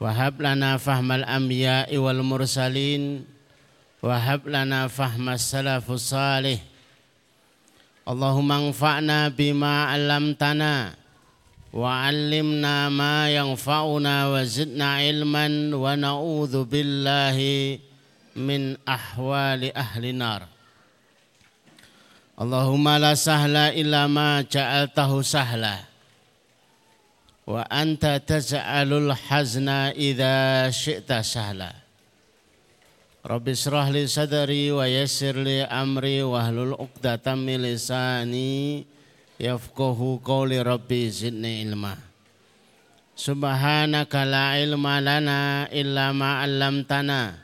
Wahab lana fahmal anbiya'i wal mursalin. Wahab lana fahmas salafus salih. Allahumma anfa'na bima alamtana Wa alimna ma yang fauna wa ilman Wa na'udhu billahi min ahwali ahli Allahumma la sahla illa ma ja'altahu wa anta taj'alul hazna idza syi'ta sahla. Rabbi israh li sadri wa yassir li amri wa uqdatam min lisani yafqahu qawli rabbi zidni ilma. Subhanaka la ilma lana illa ma 'allamtana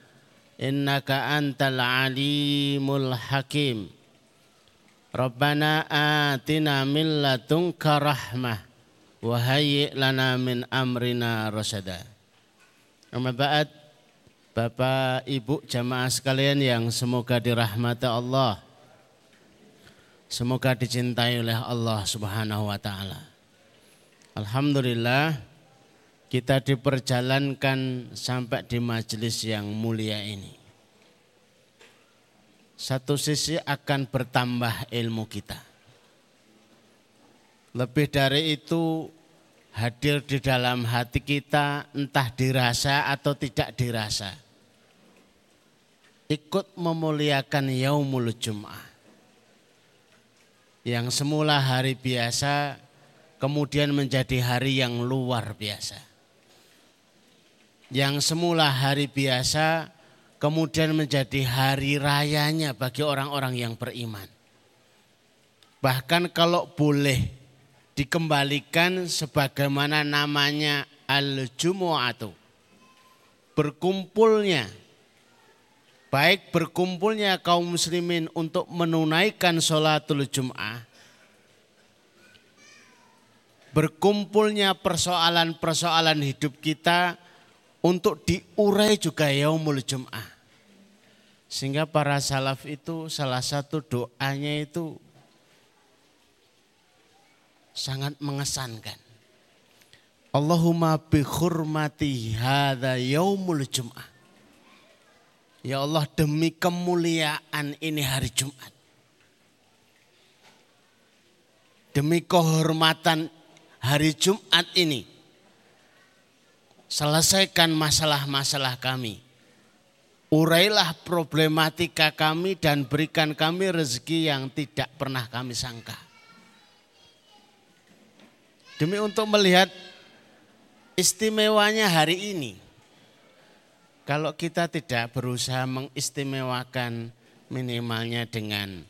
innaka antal alimul hakim. Rabbana atina min ladunka rahmah wa hayyi lana min amrina rasada Amma ba'd Bapak, Ibu, jamaah sekalian yang semoga dirahmati Allah. Semoga dicintai oleh Allah Subhanahu wa taala. Alhamdulillah kita diperjalankan sampai di majelis yang mulia ini. Satu sisi akan bertambah ilmu kita. Lebih dari itu hadir di dalam hati kita entah dirasa atau tidak dirasa ikut memuliakan Yaumul Jum'ah. Yang semula hari biasa kemudian menjadi hari yang luar biasa. Yang semula hari biasa kemudian menjadi hari rayanya bagi orang-orang yang beriman. Bahkan kalau boleh dikembalikan sebagaimana namanya al-jumu'atu. Berkumpulnya baik berkumpulnya kaum muslimin untuk menunaikan sholatul jum'ah, berkumpulnya persoalan-persoalan hidup kita untuk diurai juga yaumul jum'ah. Sehingga para salaf itu salah satu doanya itu sangat mengesankan. Allahumma bi khurmati hadha yaumul jum'ah. Ya Allah demi kemuliaan ini hari Jumat. Demi kehormatan hari Jumat ini. Selesaikan masalah-masalah kami. Urailah problematika kami dan berikan kami rezeki yang tidak pernah kami sangka. Demi untuk melihat istimewanya hari ini kalau kita tidak berusaha mengistimewakan minimalnya dengan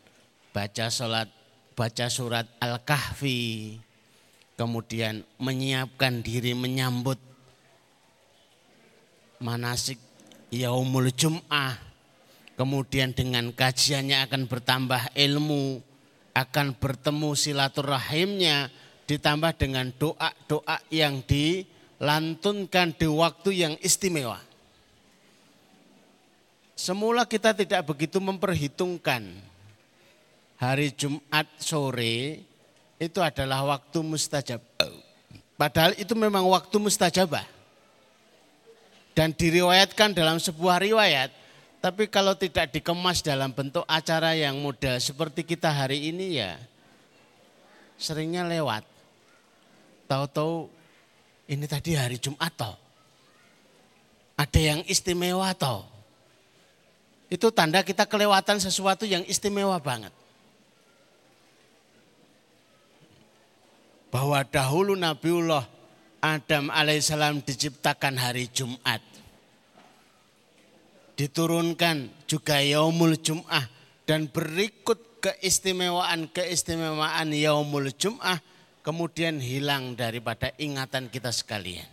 baca sholat, baca surat Al-Kahfi, kemudian menyiapkan diri menyambut manasik yaumul jum'ah, kemudian dengan kajiannya akan bertambah ilmu, akan bertemu silaturahimnya, ditambah dengan doa-doa yang dilantunkan di waktu yang istimewa. Semula kita tidak begitu memperhitungkan hari Jumat sore itu adalah waktu mustajab. Padahal itu memang waktu mustajabah. Dan diriwayatkan dalam sebuah riwayat. Tapi kalau tidak dikemas dalam bentuk acara yang mudah seperti kita hari ini ya seringnya lewat. Tahu-tahu ini tadi hari Jumat toh. Ada yang istimewa toh Itu tanda kita kelewatan sesuatu yang istimewa banget. Bahwa dahulu Nabiullah Adam alaihissalam diciptakan hari Jumat. Diturunkan juga yaumul Jum'ah. Dan berikut keistimewaan-keistimewaan yaumul Jum'ah kemudian hilang daripada ingatan kita sekalian.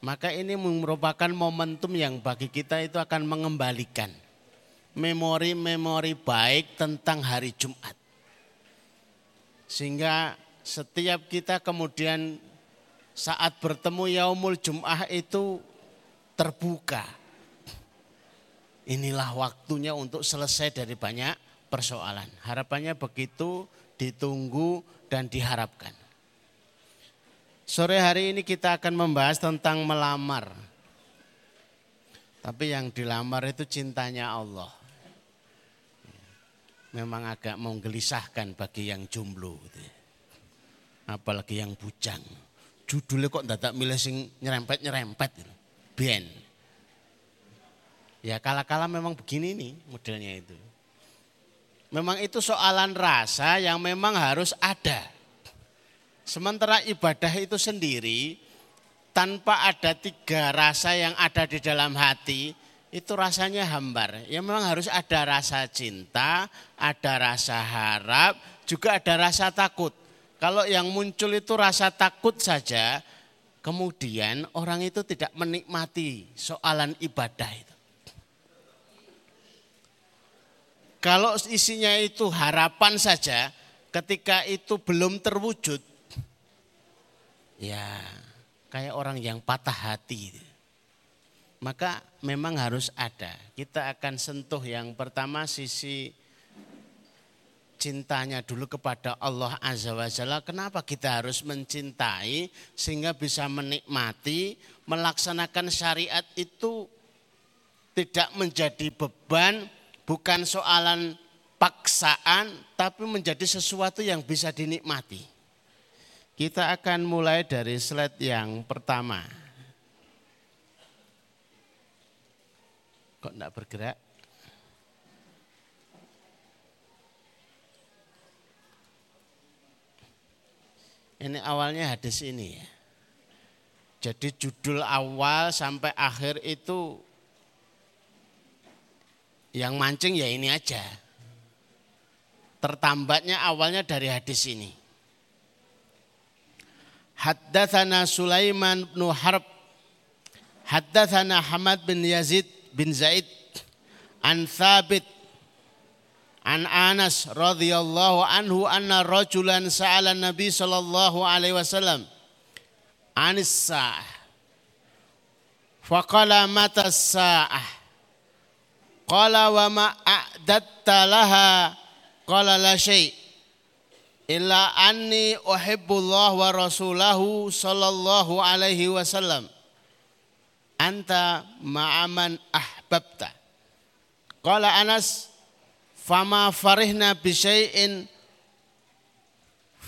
Maka ini merupakan momentum yang bagi kita itu akan mengembalikan memori-memori baik tentang hari Jumat. Sehingga setiap kita kemudian saat bertemu Yaumul Jum'ah itu terbuka. Inilah waktunya untuk selesai dari banyak persoalan. Harapannya begitu ditunggu dan diharapkan. Sore hari ini kita akan membahas tentang melamar. Tapi yang dilamar itu cintanya Allah. Memang agak menggelisahkan bagi yang jomblo. Gitu. Ya. Apalagi yang bujang. Judulnya kok tidak milih sing nyerempet-nyerempet. Gitu. Ben. Ya kala-kala memang begini nih modelnya itu. Memang itu soalan rasa yang memang harus ada. Sementara ibadah itu sendiri tanpa ada tiga rasa yang ada di dalam hati, itu rasanya hambar. Ya memang harus ada rasa cinta, ada rasa harap, juga ada rasa takut. Kalau yang muncul itu rasa takut saja, kemudian orang itu tidak menikmati soalan ibadah itu. Kalau isinya itu harapan saja, ketika itu belum terwujud, ya kayak orang yang patah hati. Maka memang harus ada. Kita akan sentuh yang pertama sisi cintanya dulu kepada Allah Azza wa Jalla. Kenapa kita harus mencintai sehingga bisa menikmati, melaksanakan syariat itu tidak menjadi beban, bukan soalan paksaan, tapi menjadi sesuatu yang bisa dinikmati. Kita akan mulai dari slide yang pertama. Kok enggak bergerak? Ini awalnya hadis ini ya. Jadi judul awal sampai akhir itu yang mancing ya ini aja. Tertambatnya awalnya dari hadis ini. Haddathana Sulaiman bin Harb Haddathana Hamad bin Yazid bin Zaid an Thabit an Anas radhiyallahu anhu anna rajulan sa'ala Nabi sallallahu alaihi wasallam anis sa'ah faqala mata sa'ah qala wa ma a'datta laha. Qala la syai' illa anni uhibbullah wa rasulahu sallallahu alaihi wasallam. Anta ma'aman ahbabta. Qala Anas fama farihna bi syai'in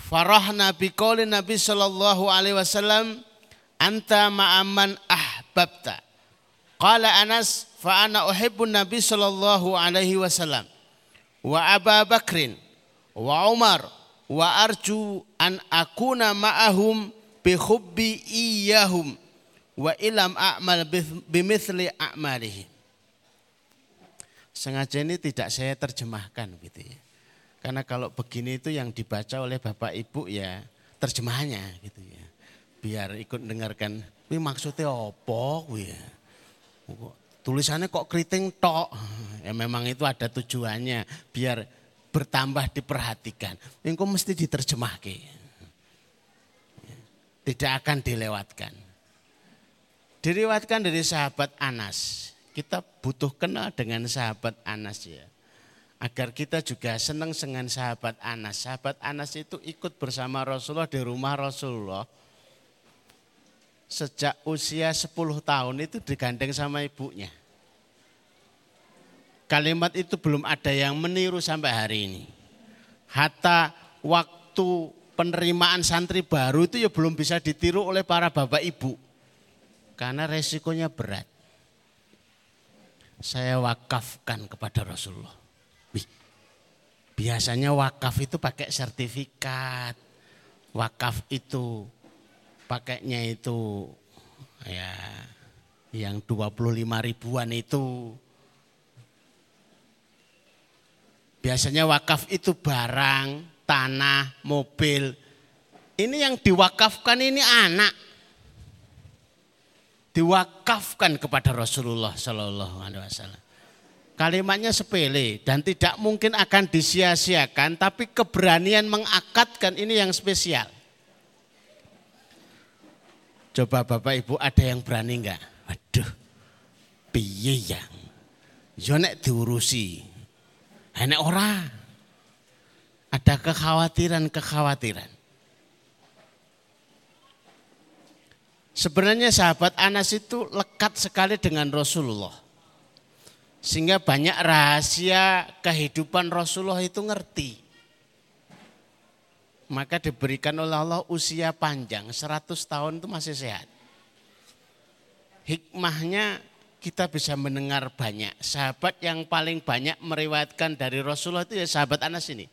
farahna bi qouli Nabi sallallahu alaihi wasallam anta ma'aman ahbabta qala Anas fa ana uhibbun Nabi sallallahu alaihi wasallam wa Abu Bakrin wa Umar wa arju an akuna ma'ahum bi hubbi iyahum wa ilam a'mal bimithli a'malihi. Sengaja ini tidak saya terjemahkan gitu ya. Karena kalau begini itu yang dibaca oleh Bapak Ibu ya terjemahannya gitu ya. Biar ikut dengarkan, ini maksudnya apa ya. Tulisannya kok keriting tok. Ya memang itu ada tujuannya biar bertambah diperhatikan. Engkau mesti diterjemahkan. Tidak akan dilewatkan. Diriwatkan dari sahabat Anas. Kita butuh kenal dengan sahabat Anas ya. Agar kita juga senang dengan sahabat Anas. Sahabat Anas itu ikut bersama Rasulullah di rumah Rasulullah. Sejak usia 10 tahun itu digandeng sama ibunya. Kalimat itu belum ada yang meniru sampai hari ini. Hatta waktu penerimaan santri baru itu ya belum bisa ditiru oleh para bapak ibu. Karena resikonya berat. saya wakafkan kepada Rasulullah. Biasanya wakaf itu pakai sertifikat. Wakaf itu pakainya itu ya yang 25 ribuan itu. Biasanya wakaf itu barang, tanah, mobil. Ini yang diwakafkan ini anak. Diwakafkan kepada Rasulullah Shallallahu Alaihi Wasallam. Kalimatnya sepele dan tidak mungkin akan disia-siakan, tapi keberanian mengakatkan ini yang spesial. Coba Bapak Ibu ada yang berani enggak? Waduh, piye yang? Yo nek diurusi. Enek ora. Ada kekhawatiran-kekhawatiran. Sebenarnya sahabat Anas itu lekat sekali dengan Rasulullah. Sehingga banyak rahasia kehidupan Rasulullah itu ngerti. Maka diberikan oleh Allah usia panjang, 100 tahun itu masih sehat. Hikmahnya kita bisa mendengar banyak. Sahabat yang paling banyak meriwayatkan dari Rasulullah itu ya sahabat Anas ini.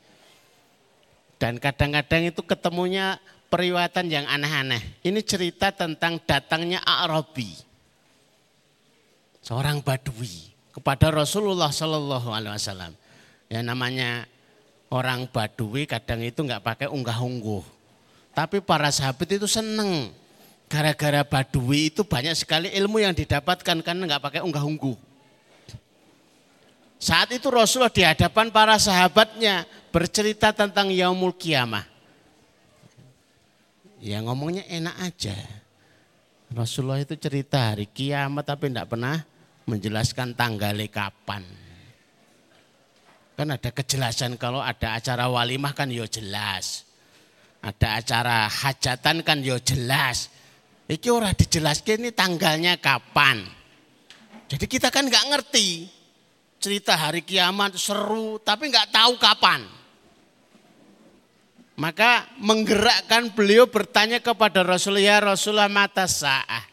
Dan kadang-kadang itu ketemunya periwayatan yang aneh-aneh. Ini cerita tentang datangnya Arabi. Seorang Badui kepada Rasulullah Shallallahu Alaihi Wasallam. Ya namanya orang Badui kadang itu nggak pakai unggah-ungguh. Tapi para sahabat itu seneng. Gara-gara Badui itu banyak sekali ilmu yang didapatkan karena nggak pakai unggah-ungguh. Saat itu Rasulullah di hadapan para sahabatnya bercerita tentang yaumul kiamah. Ya ngomongnya enak aja. Rasulullah itu cerita hari kiamat tapi tidak pernah menjelaskan tanggalnya kapan. Kan ada kejelasan kalau ada acara walimah kan yo ya jelas. Ada acara hajatan kan yo ya jelas. Iki ora dijelaskan ini tanggalnya kapan. Jadi kita kan nggak ngerti. Cerita hari kiamat seru tapi nggak tahu kapan. Maka menggerakkan beliau bertanya kepada Rasulullah, ya Rasulullah mata sa'ah.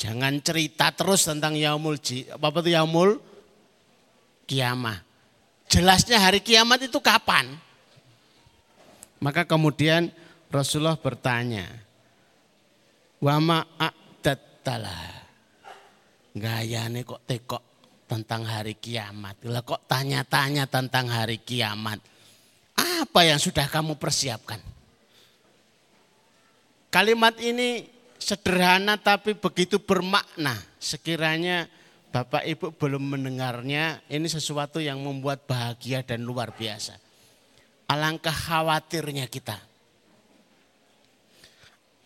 Jangan cerita terus tentang yaumul apa itu yaumul kiamah. Jelasnya hari kiamat itu kapan? Maka kemudian Rasulullah bertanya, Wama a'dattalah. Gayane kok tekok tentang hari kiamat. Lah kok tanya-tanya tentang hari kiamat. Apa yang sudah kamu persiapkan? Kalimat ini sederhana tapi begitu bermakna. Sekiranya Bapak Ibu belum mendengarnya, ini sesuatu yang membuat bahagia dan luar biasa. Alangkah khawatirnya kita.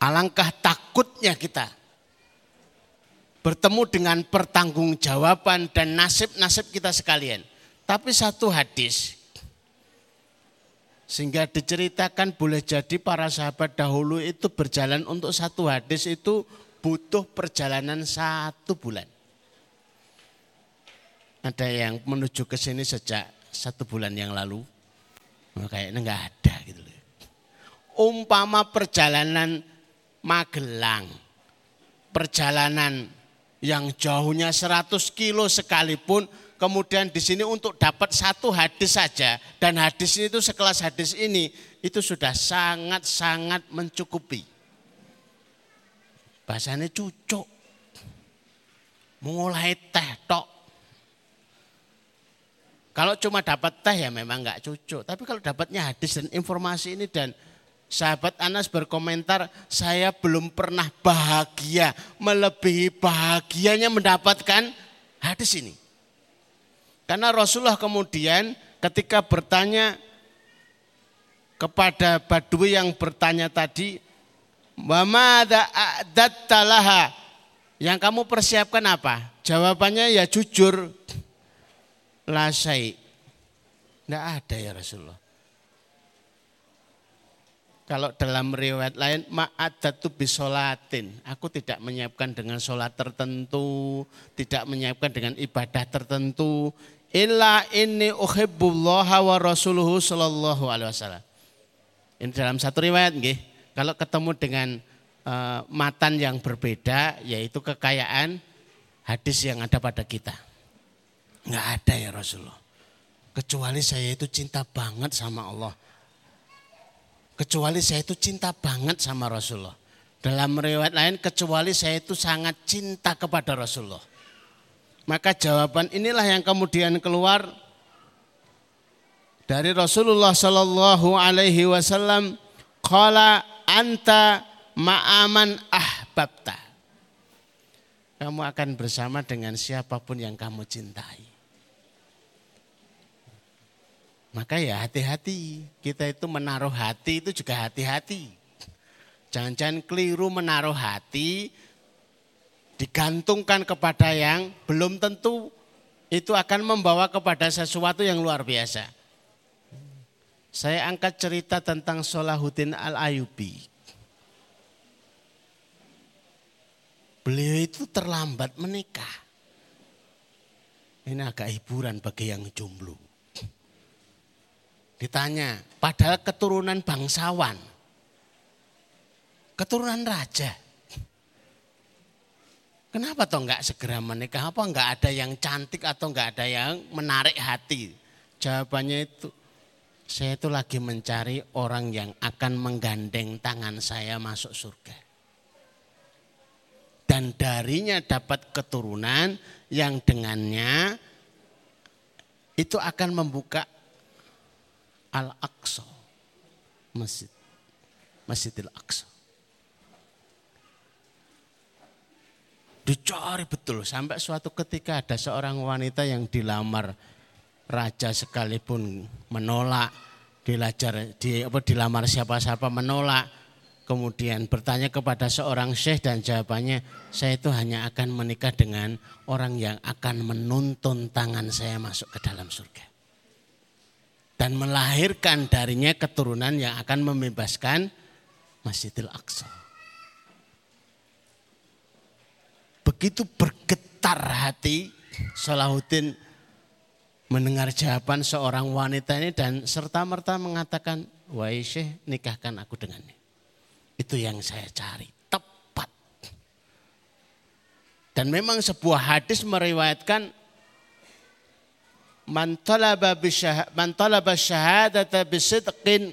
Alangkah takutnya kita. Bertemu dengan pertanggungjawaban dan nasib-nasib kita sekalian. Tapi satu hadis sehingga diceritakan boleh jadi para sahabat dahulu itu berjalan untuk satu hadis itu butuh perjalanan satu bulan. Ada yang menuju ke sini sejak satu bulan yang lalu. Nah, kayaknya nggak ada gitu loh. Umpama perjalanan Magelang, perjalanan yang jauhnya 100 kilo sekalipun kemudian di sini untuk dapat satu hadis saja dan hadis itu sekelas hadis ini itu sudah sangat-sangat mencukupi. Bahasanya cucuk. Mulai teh tok. Kalau cuma dapat teh ya memang nggak cucuk. Tapi kalau dapatnya hadis dan informasi ini dan sahabat Anas berkomentar, saya belum pernah bahagia melebihi bahagianya mendapatkan hadis ini. Karena Rasulullah kemudian ketika bertanya kepada Badui yang bertanya tadi, "Mamada a'dattalaha?" Yang kamu persiapkan apa? Jawabannya ya jujur. Lasai. Tidak ada ya Rasulullah. Kalau dalam riwayat lain ma'adatu bisolatin. Aku tidak menyiapkan dengan sholat tertentu. Tidak menyiapkan dengan ibadah tertentu. Illa inni uhibbullaha wa rasuluhu sallallahu alaihi wasallam. Ini dalam satu riwayat nggih. Kalau ketemu dengan uh, matan yang berbeda yaitu kekayaan hadis yang ada pada kita. Nggak ada ya Rasulullah. Kecuali saya itu cinta banget sama Allah. Kecuali saya itu cinta banget sama Rasulullah. Dalam riwayat lain kecuali saya itu sangat cinta kepada Rasulullah. Maka jawaban inilah yang kemudian keluar dari Rasulullah Shallallahu Alaihi Wasallam. Kala anta ma'aman ahbabta. Kamu akan bersama dengan siapa pun yang kamu cintai. Maka ya hati-hati. Kita itu menaruh hati itu juga hati-hati. Jangan-jangan keliru menaruh hati digantungkan kepada yang belum tentu itu akan membawa kepada sesuatu yang luar biasa. Saya angkat cerita tentang Solahuddin Al-Ayubi. Beliau itu terlambat menikah. Ini agak hiburan bagi yang jomblo. Ditanya, padahal keturunan bangsawan. Keturunan raja. Kenapa toh enggak segera menikah? Apa enggak ada yang cantik atau enggak ada yang menarik hati? Jawabannya itu, saya itu lagi mencari orang yang akan menggandeng tangan saya masuk surga. Dan darinya dapat keturunan yang dengannya itu akan membuka Al-Aqsa. Masjid. Masjidil Aqsa. Dicari betul sampai suatu ketika ada seorang wanita yang dilamar raja sekalipun menolak, dilajar di apa dilamar siapa-siapa menolak. Kemudian bertanya kepada seorang syekh dan jawabannya, saya itu hanya akan menikah dengan orang yang akan menuntun tangan saya masuk ke dalam surga dan melahirkan darinya keturunan yang akan membebaskan Masjidil Aqsa. Begitu bergetar hati Salahuddin mendengar jawaban seorang wanita ini dan serta-merta mengatakan, wahai syekh nikahkan aku dengannya. Itu yang saya cari, tepat. Dan memang sebuah hadis meriwayatkan man talaba man talaba syahadata bisidqin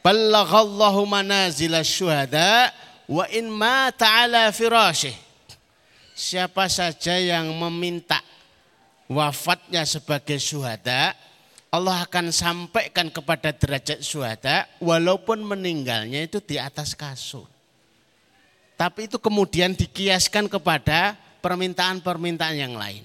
ballaghallahu manazil syuhada wa in mata ala firashih siapa saja yang meminta wafatnya sebagai syuhada Allah akan sampaikan kepada derajat syuhada walaupun meninggalnya itu di atas kasur. Tapi itu kemudian dikiaskan kepada permintaan-permintaan yang lain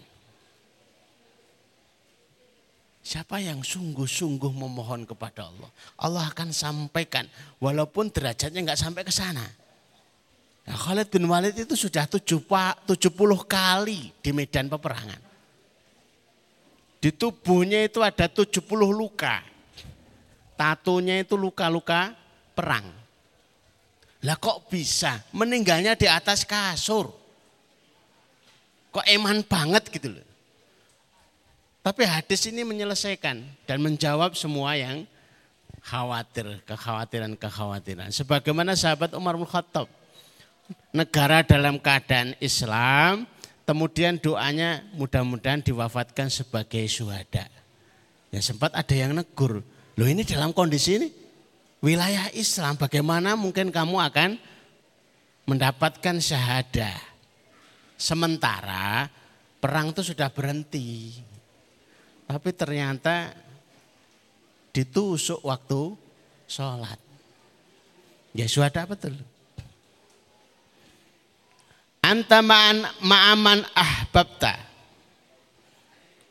Siapa yang sungguh-sungguh memohon kepada Allah, Allah akan sampaikan walaupun derajatnya nggak sampai ke sana. Nah, Khalid bin Walid itu sudah 70 kali di medan peperangan. Di tubuhnya itu ada 70 luka. Tatunya itu luka-luka perang. Lah kok bisa meninggalnya di atas kasur? Kok eman banget gitu loh. Tapi hadis ini menyelesaikan dan menjawab semua yang khawatir, kekhawatiran-kekhawatiran. Sebagaimana sahabat Umar bin Khattab. Negara dalam keadaan Islam, kemudian doanya mudah-mudahan diwafatkan sebagai syuhada. Ya sempat ada yang negur, loh ini dalam kondisi ini wilayah Islam, bagaimana mungkin kamu akan mendapatkan syahada. Sementara perang itu sudah berhenti. Tapi ternyata ditusuk waktu sholat. Ya sudah betul. Anta ma'an ma'aman ahbabta.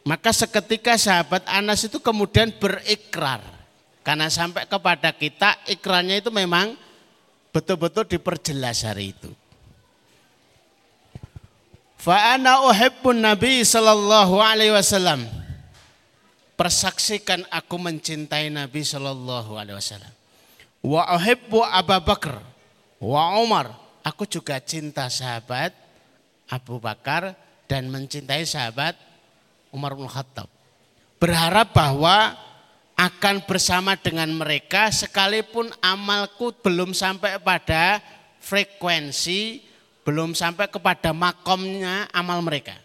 Maka seketika sahabat Anas itu kemudian berikrar. Karena sampai kepada kita ikrarnya itu memang betul-betul diperjelas hari itu. Fa'ana uhibbun Nabi sallallahu persaksikan aku mencintai Nabi Shallallahu Alaihi Wasallam. Wa uhibbu Abu Bakar wa Umar. Aku juga cinta sahabat Abu Bakar dan mencintai sahabat Umar bin Khattab. Berharap bahwa akan bersama dengan mereka sekalipun amalku belum sampai pada frekuensi, belum sampai kepada makomnya amal mereka.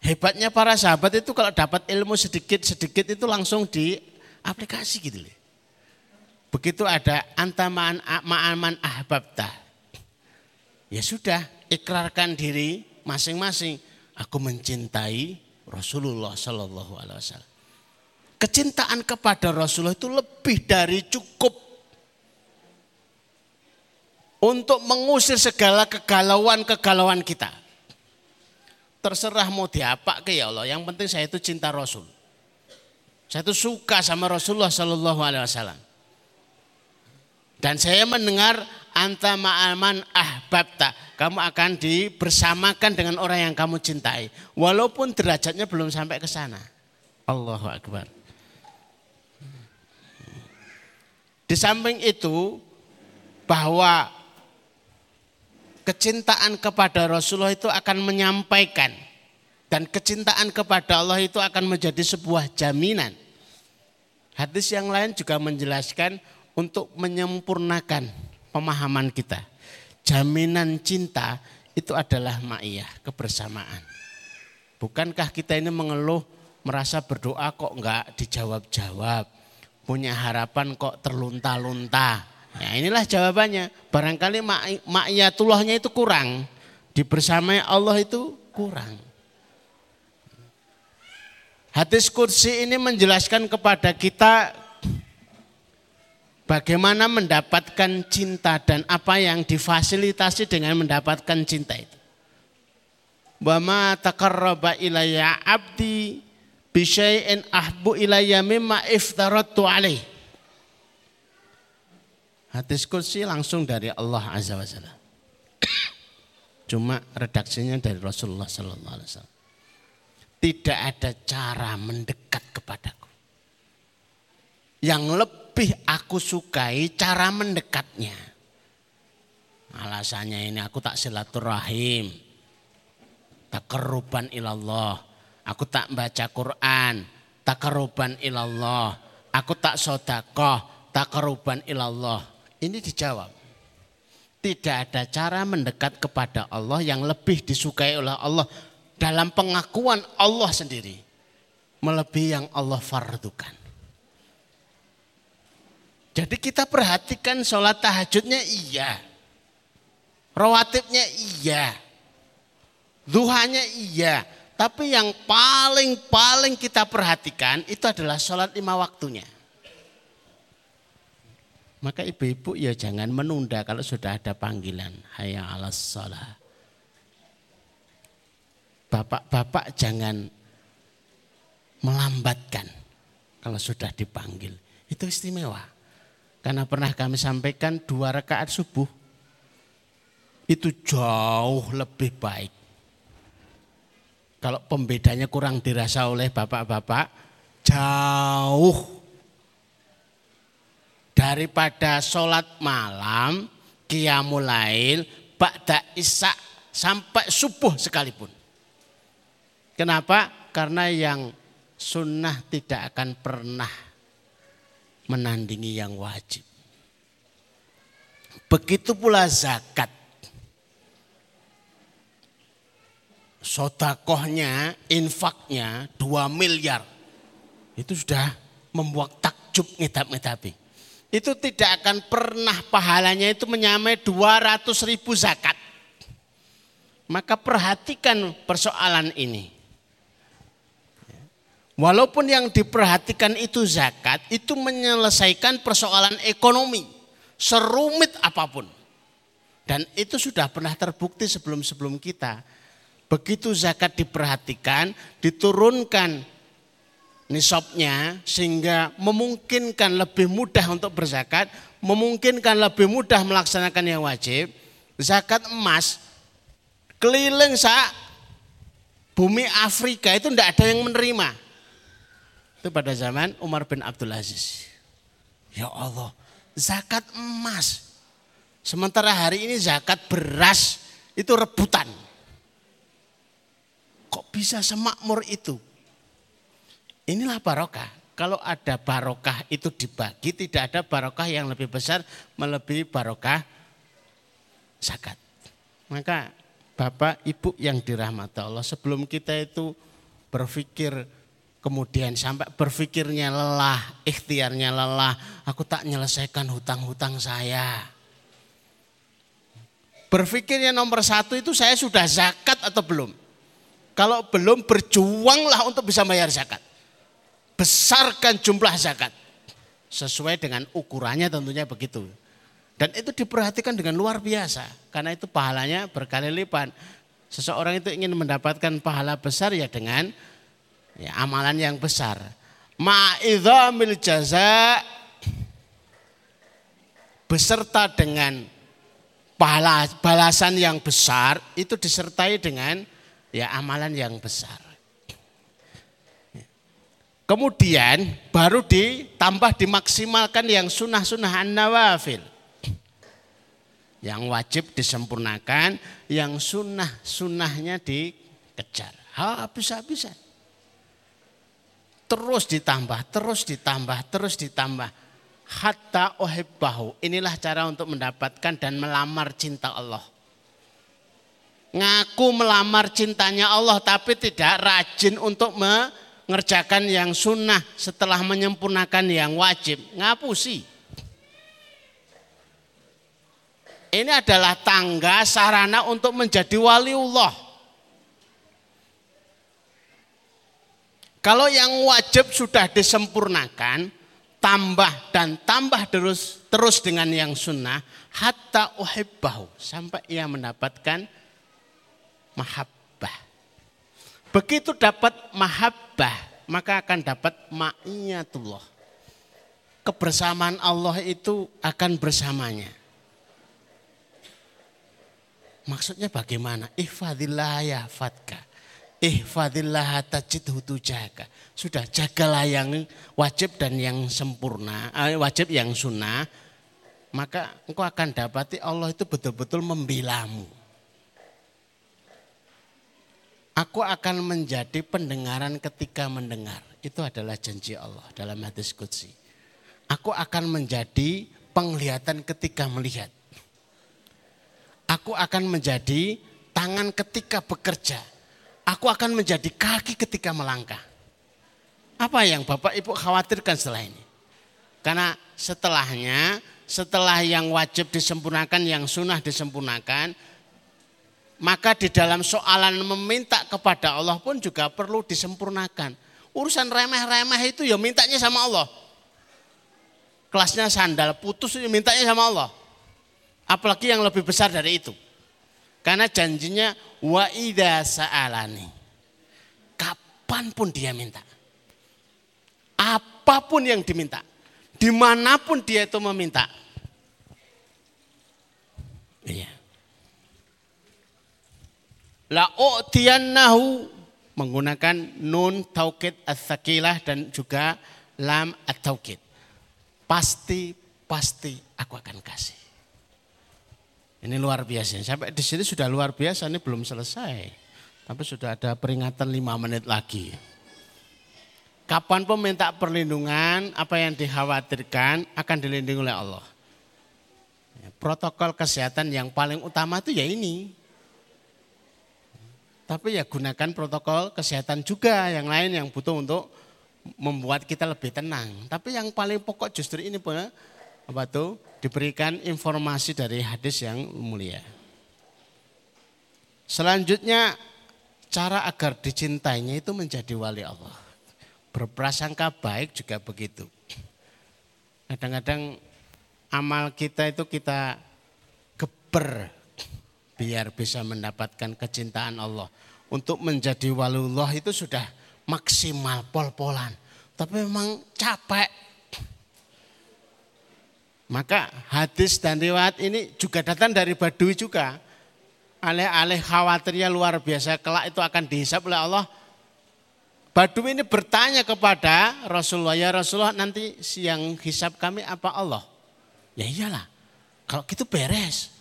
Hebatnya para sahabat itu kalau dapat ilmu sedikit-sedikit itu langsung di aplikasi gitu loh. Begitu ada antaman ma'aman ahbabta. Ya sudah, ikrarkan diri masing-masing. Aku mencintai Rasulullah Sallallahu Alaihi Wasallam. Kecintaan kepada Rasulullah itu lebih dari cukup untuk mengusir segala kegalauan-kegalauan kita. Terserah mau diapa ke ya Allah. Yang penting saya itu cinta Rasul. Saya itu suka sama Rasulullah Sallallahu Alaihi Wasallam. Dan saya mendengar anta ma'aman ahbabta. Kamu akan dibersamakan dengan orang yang kamu cintai. Walaupun derajatnya belum sampai ke sana. Allahu Akbar. Di samping itu bahwa kecintaan kepada Rasulullah itu akan menyampaikan dan kecintaan kepada Allah itu akan menjadi sebuah jaminan. Hadis yang lain juga menjelaskan untuk menyempurnakan pemahaman kita. Jaminan cinta itu adalah ma'iyah, kebersamaan. Bukankah kita ini mengeluh merasa berdoa kok enggak dijawab-jawab. Punya harapan kok terlunta-lunta Ya inilah jawabannya. Barangkali makyatullahnya itu kurang. Dibersamai Allah itu kurang. Hadis kursi ini menjelaskan kepada kita bagaimana mendapatkan cinta dan apa yang difasilitasi dengan mendapatkan cinta itu. Wama takarraba ilayya abdi bisyai'in ahbu ilayya mimma iftaratu alaih. Hadis kursi langsung dari Allah Azza wa Jalla. Cuma redaksinya dari Rasulullah Sallallahu Alaihi Wasallam. Tidak ada cara mendekat kepadaku. Yang lebih aku sukai cara mendekatnya. Alasannya ini aku tak silaturahim. Tak keruban ilallah. Aku tak baca Quran. Tak keruban ilallah. Aku tak sodakoh. Tak keruban ilallah ini dijawab. Tidak ada cara mendekat kepada Allah yang lebih disukai oleh Allah dalam pengakuan Allah sendiri. Melebihi yang Allah fardukan. Jadi kita perhatikan sholat tahajudnya iya. Rawatibnya iya. Duhanya iya. Tapi yang paling-paling kita perhatikan itu adalah sholat lima waktunya. Maka ibu-ibu ya jangan menunda kalau sudah ada panggilan. Hayya alas salah. Bapak-bapak jangan melambatkan kalau sudah dipanggil. Itu istimewa. Karena pernah kami sampaikan dua rakaat subuh. Itu jauh lebih baik. Kalau pembedanya kurang dirasa oleh bapak-bapak, jauh daripada sholat malam, qiyamul lail, ba'da isya sampai subuh sekalipun. Kenapa? Karena yang sunnah tidak akan pernah menandingi yang wajib. Begitu pula zakat. Sodakohnya, infaknya 2 miliar. Itu sudah membuat takjub ngedap-ngedapi itu tidak akan pernah pahalanya itu menyamai 200 ribu zakat. Maka perhatikan persoalan ini. Walaupun yang diperhatikan itu zakat, itu menyelesaikan persoalan ekonomi. Serumit apa pun. Dan itu sudah pernah terbukti sebelum-sebelum kita. Begitu zakat diperhatikan, diturunkan nisabnya sehingga memungkinkan lebih mudah untuk berzakat, memungkinkan lebih mudah melaksanakan yang wajib. Zakat emas keliling saat bumi Afrika itu tidak ada yang menerima. Itu pada zaman Umar bin Abdul Aziz. Ya Allah, zakat emas. Sementara hari ini zakat beras itu rebutan. Kok bisa semakmur itu? Inilah barokah. Kalau ada barokah itu dibagi, tidak ada barokah yang lebih besar melebihi barokah zakat. Maka Bapak, Ibu yang dirahmati Allah, sebelum kita itu berpikir kemudian sampai berpikirnya lelah, ikhtiarnya lelah, aku tak menyelesaikan hutang-hutang saya. Berpikirnya nomor satu itu saya sudah zakat atau belum? Kalau belum berjuanglah untuk bisa bayar zakat. Besarkan jumlah zakat. Sesuai dengan ukurannya tentunya begitu. Dan itu diperhatikan dengan luar biasa. Karena itu pahalanya berkali lipat. Seseorang itu ingin mendapatkan pahala besar ya dengan ya, amalan yang besar. Ma'idhamil jaza beserta dengan pahala balasan yang besar itu disertai dengan ya amalan yang besar. Kemudian baru ditambah dimaksimalkan yang sunnah-sunnah an-nawafil. Yang wajib disempurnakan, yang sunnah-sunnahnya dikejar. Habis-habisan. Terus ditambah, terus ditambah, terus ditambah. Hatta ohibbahu. Inilah cara untuk mendapatkan dan melamar cinta Allah. Ngaku melamar cintanya Allah tapi tidak rajin untuk mengerjakan yang sunnah setelah menyempurnakan yang wajib. Ngapusi. Ini adalah tangga sarana untuk menjadi waliullah. Kalau yang wajib sudah disempurnakan, tambah dan tambah terus terus dengan yang sunnah, hatta uhibbahu sampai ia mendapatkan mahabbah. Begitu dapat mahabbah, maka akan dapat ma'iyatullah. Kebersamaan Allah itu akan bersamanya. Maksudnya bagaimana? Ihfadillah ya fatka. Ihfadillah tajidhu tujaka. Sudah jagalah yang wajib dan yang sempurna, eh, wajib yang sunnah. Maka engkau akan dapati Allah itu betul-betul membilamu. Aku akan menjadi pendengaran ketika mendengar. Itu adalah janji Allah dalam hadis Qudsi. Aku akan menjadi penglihatan ketika melihat. Aku akan menjadi tangan ketika bekerja. Aku akan menjadi kaki ketika melangkah. Apa yang Bapak Ibu khawatirkan setelah ini? Karena setelahnya, setelah yang wajib disempurnakan, yang sunnah disempurnakan, maka di dalam soalan meminta kepada Allah pun juga perlu disempurnakan. Urusan remeh-remeh itu ya mintanya sama Allah. Kelasnya sandal putus ya mintanya sama Allah. Apalagi yang lebih besar dari itu. Karena janjinya wa idza sa'alani. Kapan pun dia minta. Apa pun yang diminta. Di mana pun dia itu meminta. Iya. La u'tiyannahu menggunakan nun taukid as-sakilah dan juga lam at-taukid. Pasti, pasti aku akan kasih. Ini luar biasa. Sampai di sini sudah luar biasa, ini belum selesai. Tapi sudah ada peringatan lima menit lagi. Kapan pun minta perlindungan, apa yang dikhawatirkan akan dilindungi oleh Allah. Protokol kesehatan yang paling utama itu ya ini. Tapi ya gunakan protokol kesehatan juga yang lain yang butuh untuk membuat kita lebih tenang. Tapi yang paling pokok justru ini pun apa tuh diberikan informasi dari hadis yang mulia. Selanjutnya cara agar dicintainya itu menjadi wali Allah. Berprasangka baik juga begitu. Kadang-kadang amal kita itu kita geber biar bisa mendapatkan kecintaan Allah. Untuk menjadi wali Allah itu sudah maksimal pol-polan. Tapi memang capek maka hadis dan riwayat ini juga datang dari Badui juga. Alih-alih khawatirnya luar biasa kelak itu akan dihisap oleh Allah. Badui ini bertanya kepada Rasulullah, ya Rasulullah nanti siang hisap kami apa Allah? Ya iyalah, kalau gitu beres.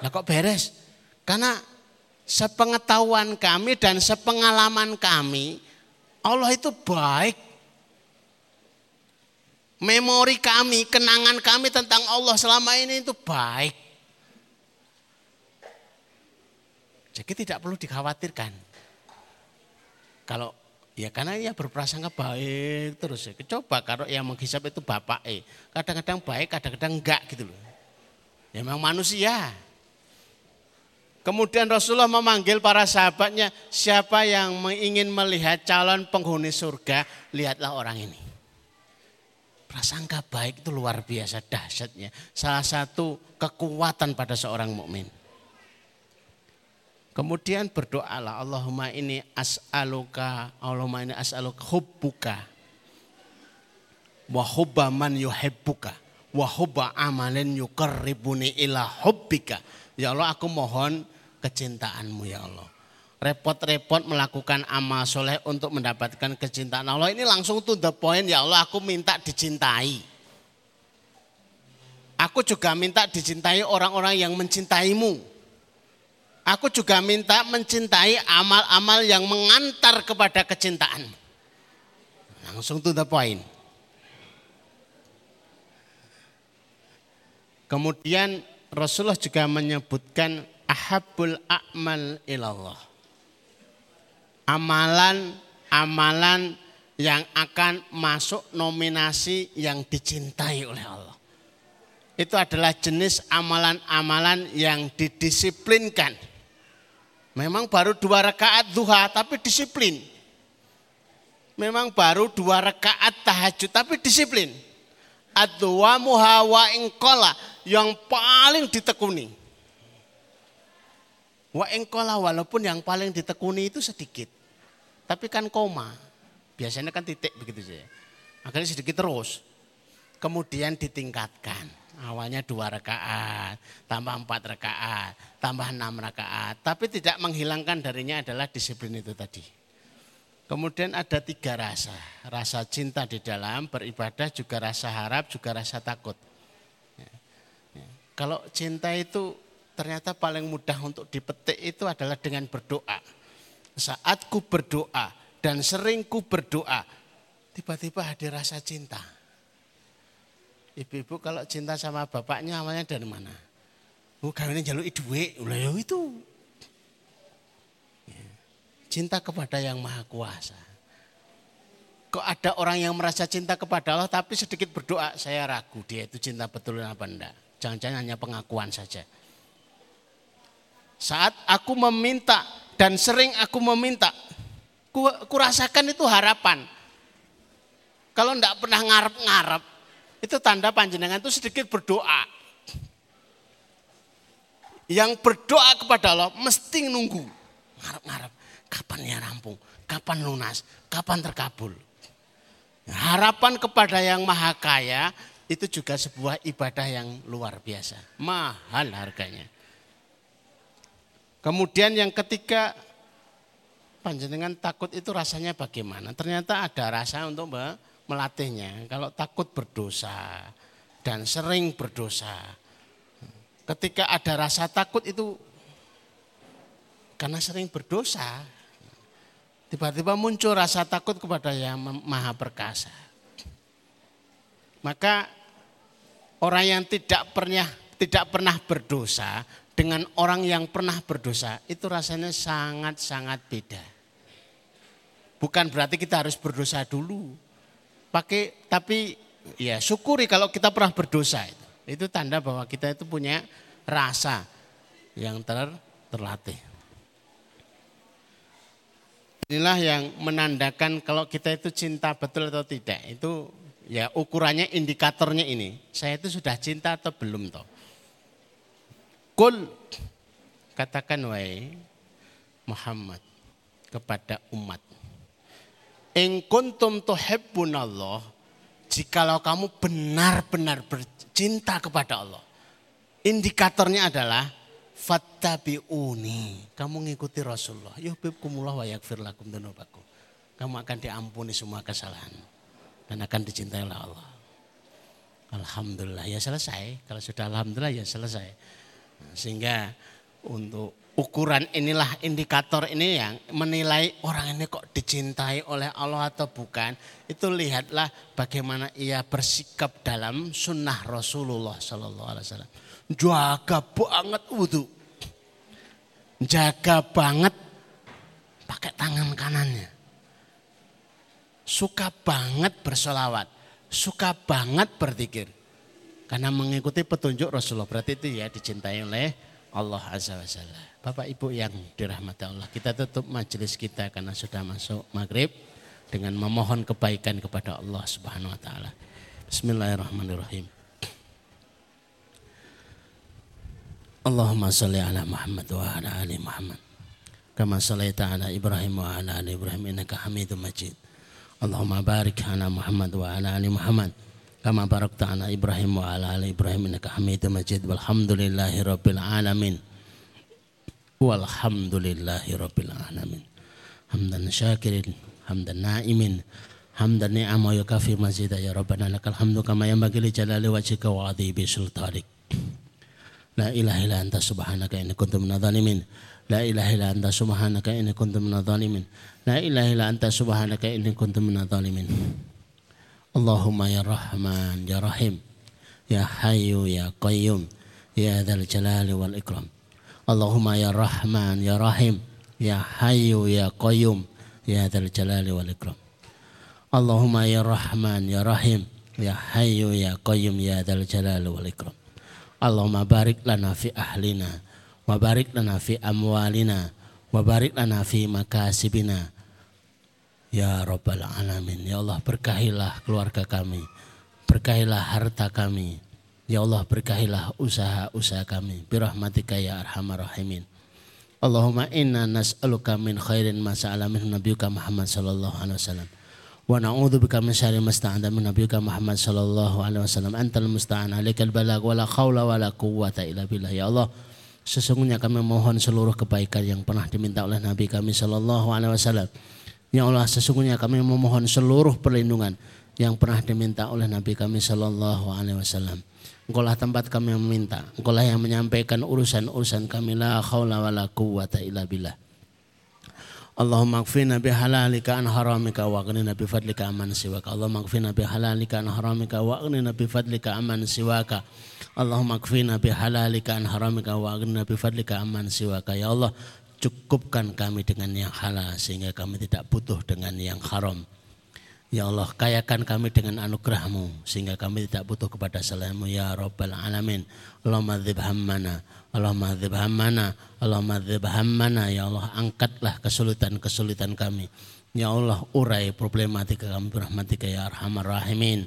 Lah kok beres? Karena sepengetahuan kami dan sepengalaman kami, Allah itu baik memori kami, kenangan kami tentang Allah selama ini itu baik. Jadi tidak perlu dikhawatirkan. Kalau ya karena ia berprasangka baik terus ya. Coba kalau yang menghisap itu bapak eh. Kadang-kadang baik, kadang-kadang enggak gitu loh. Ya memang manusia. Kemudian Rasulullah memanggil para sahabatnya, siapa yang ingin melihat calon penghuni surga, lihatlah orang ini. Prasangka baik itu luar biasa dahsyatnya. Salah satu kekuatan pada seorang mukmin. Kemudian berdoalah Allahumma ini as'aluka Allahumma ini as'aluka hubbuka wa hubba man yuhibbuka wa hubba amalin yukarribuni ila hubbika. Ya Allah aku mohon kecintaanmu ya Allah. Repot-repot melakukan amal soleh untuk mendapatkan kecintaan Allah. Ini langsung to the point ya Allah aku minta dicintai. Aku juga minta dicintai orang-orang yang mencintaimu. Aku juga minta mencintai amal-amal yang mengantar kepada kecintaan. Langsung to the point. Kemudian Rasulullah juga menyebutkan ahabul a'mal ilallah. Amalan-amalan yang akan masuk nominasi yang dicintai oleh Allah. Itu adalah jenis amalan-amalan yang didisiplinkan Memang baru dua rakaat duha tapi disiplin. Memang baru dua rakaat tahajud tapi disiplin. Adwa muhawa ingkola yang paling ditekuni. Wa ingkola walaupun yang paling ditekuni itu sedikit. Tapi kan koma. Biasanya kan titik begitu saja. Akhirnya sedikit terus. Kemudian ditingkatkan Awalnya dua rakaat, tambah empat rakaat, tambah enam rakaat. Tapi tidak menghilangkan darinya adalah disiplin itu tadi. Kemudian ada tiga rasa. Rasa cinta di dalam beribadah, juga rasa harap, juga rasa takut. Ya, ya. Kalau cinta itu ternyata paling mudah untuk dipetik itu adalah dengan berdoa. Saat ku berdoa dan sering ku berdoa, tiba-tiba hadir rasa cinta Ibu-ibu kalau cinta sama bapaknya awalnya dari mana? Oh, kawinnya jalur ya itu. Ya. Cinta kepada yang maha kuasa. Kok ada orang yang merasa cinta kepada Allah tapi sedikit berdoa, saya ragu dia itu cinta betul apa enggak. Jangan-jangan hanya pengakuan saja. Saat aku meminta dan sering aku meminta, ku, ku rasakan itu harapan. Kalau enggak pernah ngarep-ngarep, itu tanda panjenengan itu sedikit berdoa. Yang berdoa kepada Allah mesti nunggu. Ngarep-ngarep. Kapan ya rampung? Kapan lunas? Kapan terkabul? Harapan kepada yang maha kaya itu juga sebuah ibadah yang luar biasa. Mahal harganya. Kemudian yang ketiga, panjenengan takut itu rasanya bagaimana? Ternyata ada rasa untuk melatihnya. Kalau takut berdosa dan sering berdosa. Ketika ada rasa takut itu karena sering berdosa. Tiba-tiba muncul rasa takut kepada yang maha perkasa. Maka orang yang tidak pernah tidak pernah berdosa dengan orang yang pernah berdosa itu rasanya sangat-sangat beda. Bukan berarti kita harus berdosa dulu pakai tapi ya syukuri kalau kita pernah berdosa itu. Itu tanda bahwa kita itu punya rasa yang ter, terlatih. Inilah yang menandakan kalau kita itu cinta betul atau tidak. Itu ya ukurannya indikatornya ini. Saya itu sudah cinta atau belum toh. Kul katakan wahai Muhammad kepada umat In kuntum tuhibbunallah. Jikalau kamu benar-benar bercinta kepada Allah. Indikatornya adalah fattabi'uni. Kamu ngikuti Rasulullah. Yuhibbukumullah wa yakfir lakum dunubakum. Kamu akan diampuni semua kesalahan. Dan akan dicintai oleh Allah. Alhamdulillah ya selesai. Kalau sudah Alhamdulillah ya selesai. Sehingga untuk ukuran inilah indikator ini yang menilai orang ini kok dicintai oleh Allah atau bukan. Itu lihatlah bagaimana ia bersikap dalam sunnah Rasulullah Sallallahu Alaihi Wasallam. Jaga banget wudhu. jaga banget pakai tangan kanannya. Suka banget bersolawat, suka banget berzikir. Karena mengikuti petunjuk Rasulullah. Berarti itu ya dicintai oleh Allah Azza wa Jalla. Bapak Ibu yang dirahmati Allah. Kita tutup majelis kita karena sudah masuk maghrib. Dengan memohon kebaikan kepada Allah subhanahu wa ta'ala. Bismillahirrahmanirrahim. Allahumma salli ala Muhammad wa ala ali Muhammad. Kama sallaita ala Ibrahim wa ala ali Ibrahim innaka Hamidum Majid. Allahumma barik ala Muhammad wa ala ali Muhammad barakta ala Ibrahim wa ala ali Ibrahim innaka Hamidum Majid. Walhamdulillahi rabbil alamin. Walhamdulillahi rabbil alamin. Hamdan syakirin hamdan naimin hamdan ni'ama yukafi mazida ya rabbana lakal hamdu kama yanbaghi li jalali wajhika wa adhibi sultanik. La ilaha illa anta subhanaka inni kuntu minadh dhalimin la ilaha illa anta subhanaka inni kuntu minadh dhalimin la ilaha illa anta subhanaka inni kuntu minadh dhalimin Allahumma ya Rahman ya Rahim ya Hayyu ya Qayyum ya Dzal Jalali wal Ikram. Allahumma ya Rahman ya Rahim ya Hayyu ya Qayyum ya Dzal Jalali wal Ikram. Allahumma ya Rahman ya Rahim ya Hayyu ya Qayyum ya Dzal Jalali wal Ikram. Allahumma barik lana fi ahlina wa barik lana fi amwalina wa barik lana fi makasibina Ya Rabbal Alamin. Ya Allah berkahilah keluarga kami. Berkahilah harta kami. Ya Allah berkahilah usaha-usaha kami. Birahmatika ya arhamar rahimin. Allahumma inna nas'aluka min khairin ma sa'ala min nabiyuka Muhammad sallallahu alaihi wasallam. Wa na'udzu bika min syarri ma sta'ada min nabiyuka Muhammad sallallahu alaihi wasallam. Antal musta'an alaikal balag wa la khawla wa la quwwata illa billah. Ya Allah, sesungguhnya kami mohon seluruh kebaikan yang pernah diminta oleh Nabi kami sallallahu alaihi wasallam Ya Allah sesungguhnya kami memohon seluruh perlindungan yang pernah diminta oleh Nabi kami Shallallahu Alaihi Wasallam. Engkaulah tempat kami meminta. Engkaulah yang menyampaikan urusan-urusan kami la khawla wa la quwwata illa billah. Allahumma kfina bihalalika an haramika wa aghnina bifadlika aman siwaka. Allahumma kfina bihalalika an haramika wa aghnina bifadlika aman siwaka. Allahumma kfina bihalalika an haramika wa aghnina bifadlika aman siwaka. Ya Allah, cukupkan kami dengan yang halal sehingga kami tidak butuh dengan yang haram. Ya Allah, kayakan kami dengan anugerahmu sehingga kami tidak butuh kepada selainmu ya Rabbal Alamin. Allahumma dzib hammana, Allahumma dzib hammana, Allahumma dzib hammana. Ya Allah, angkatlah kesulitan-kesulitan kami. Ya Allah, urai problematika kami rahmatika ya Arhamar Rahimin.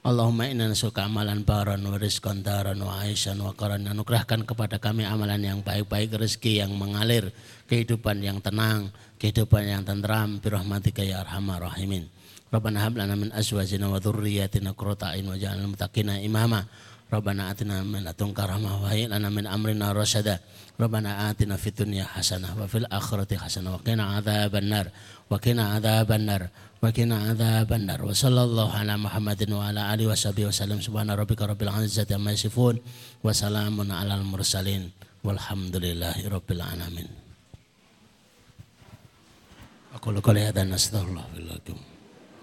Allahumma inna nasuka amalan baran wa rizqan daran wa aisyan wa qaran. Anugerahkan kepada kami amalan yang baik-baik rezeki yang mengalir kehidupan yang tenang kehidupan yang tenteram. Birahmatika ya arhamar rahimin. Rabbana hab lana min azwajina wa dhurriyyatina qurrata a'yun waj'alna muttaqina imama Rabbana atina min ladunka rahmah wa lana min amrina rasyada Rabbana atina fid dunya hasanah wa fil akhirati hasanah wa qina adzabannar wa qina adzabannar وقنا عذاب النار وصلى الله على محمد وعلى آله وصحبه وسلم سبحان ربك رب العزة عما يصفون وسلام على المرسلين والحمد لله رب العالمين أقول قولي هذا نستغفر الله لكم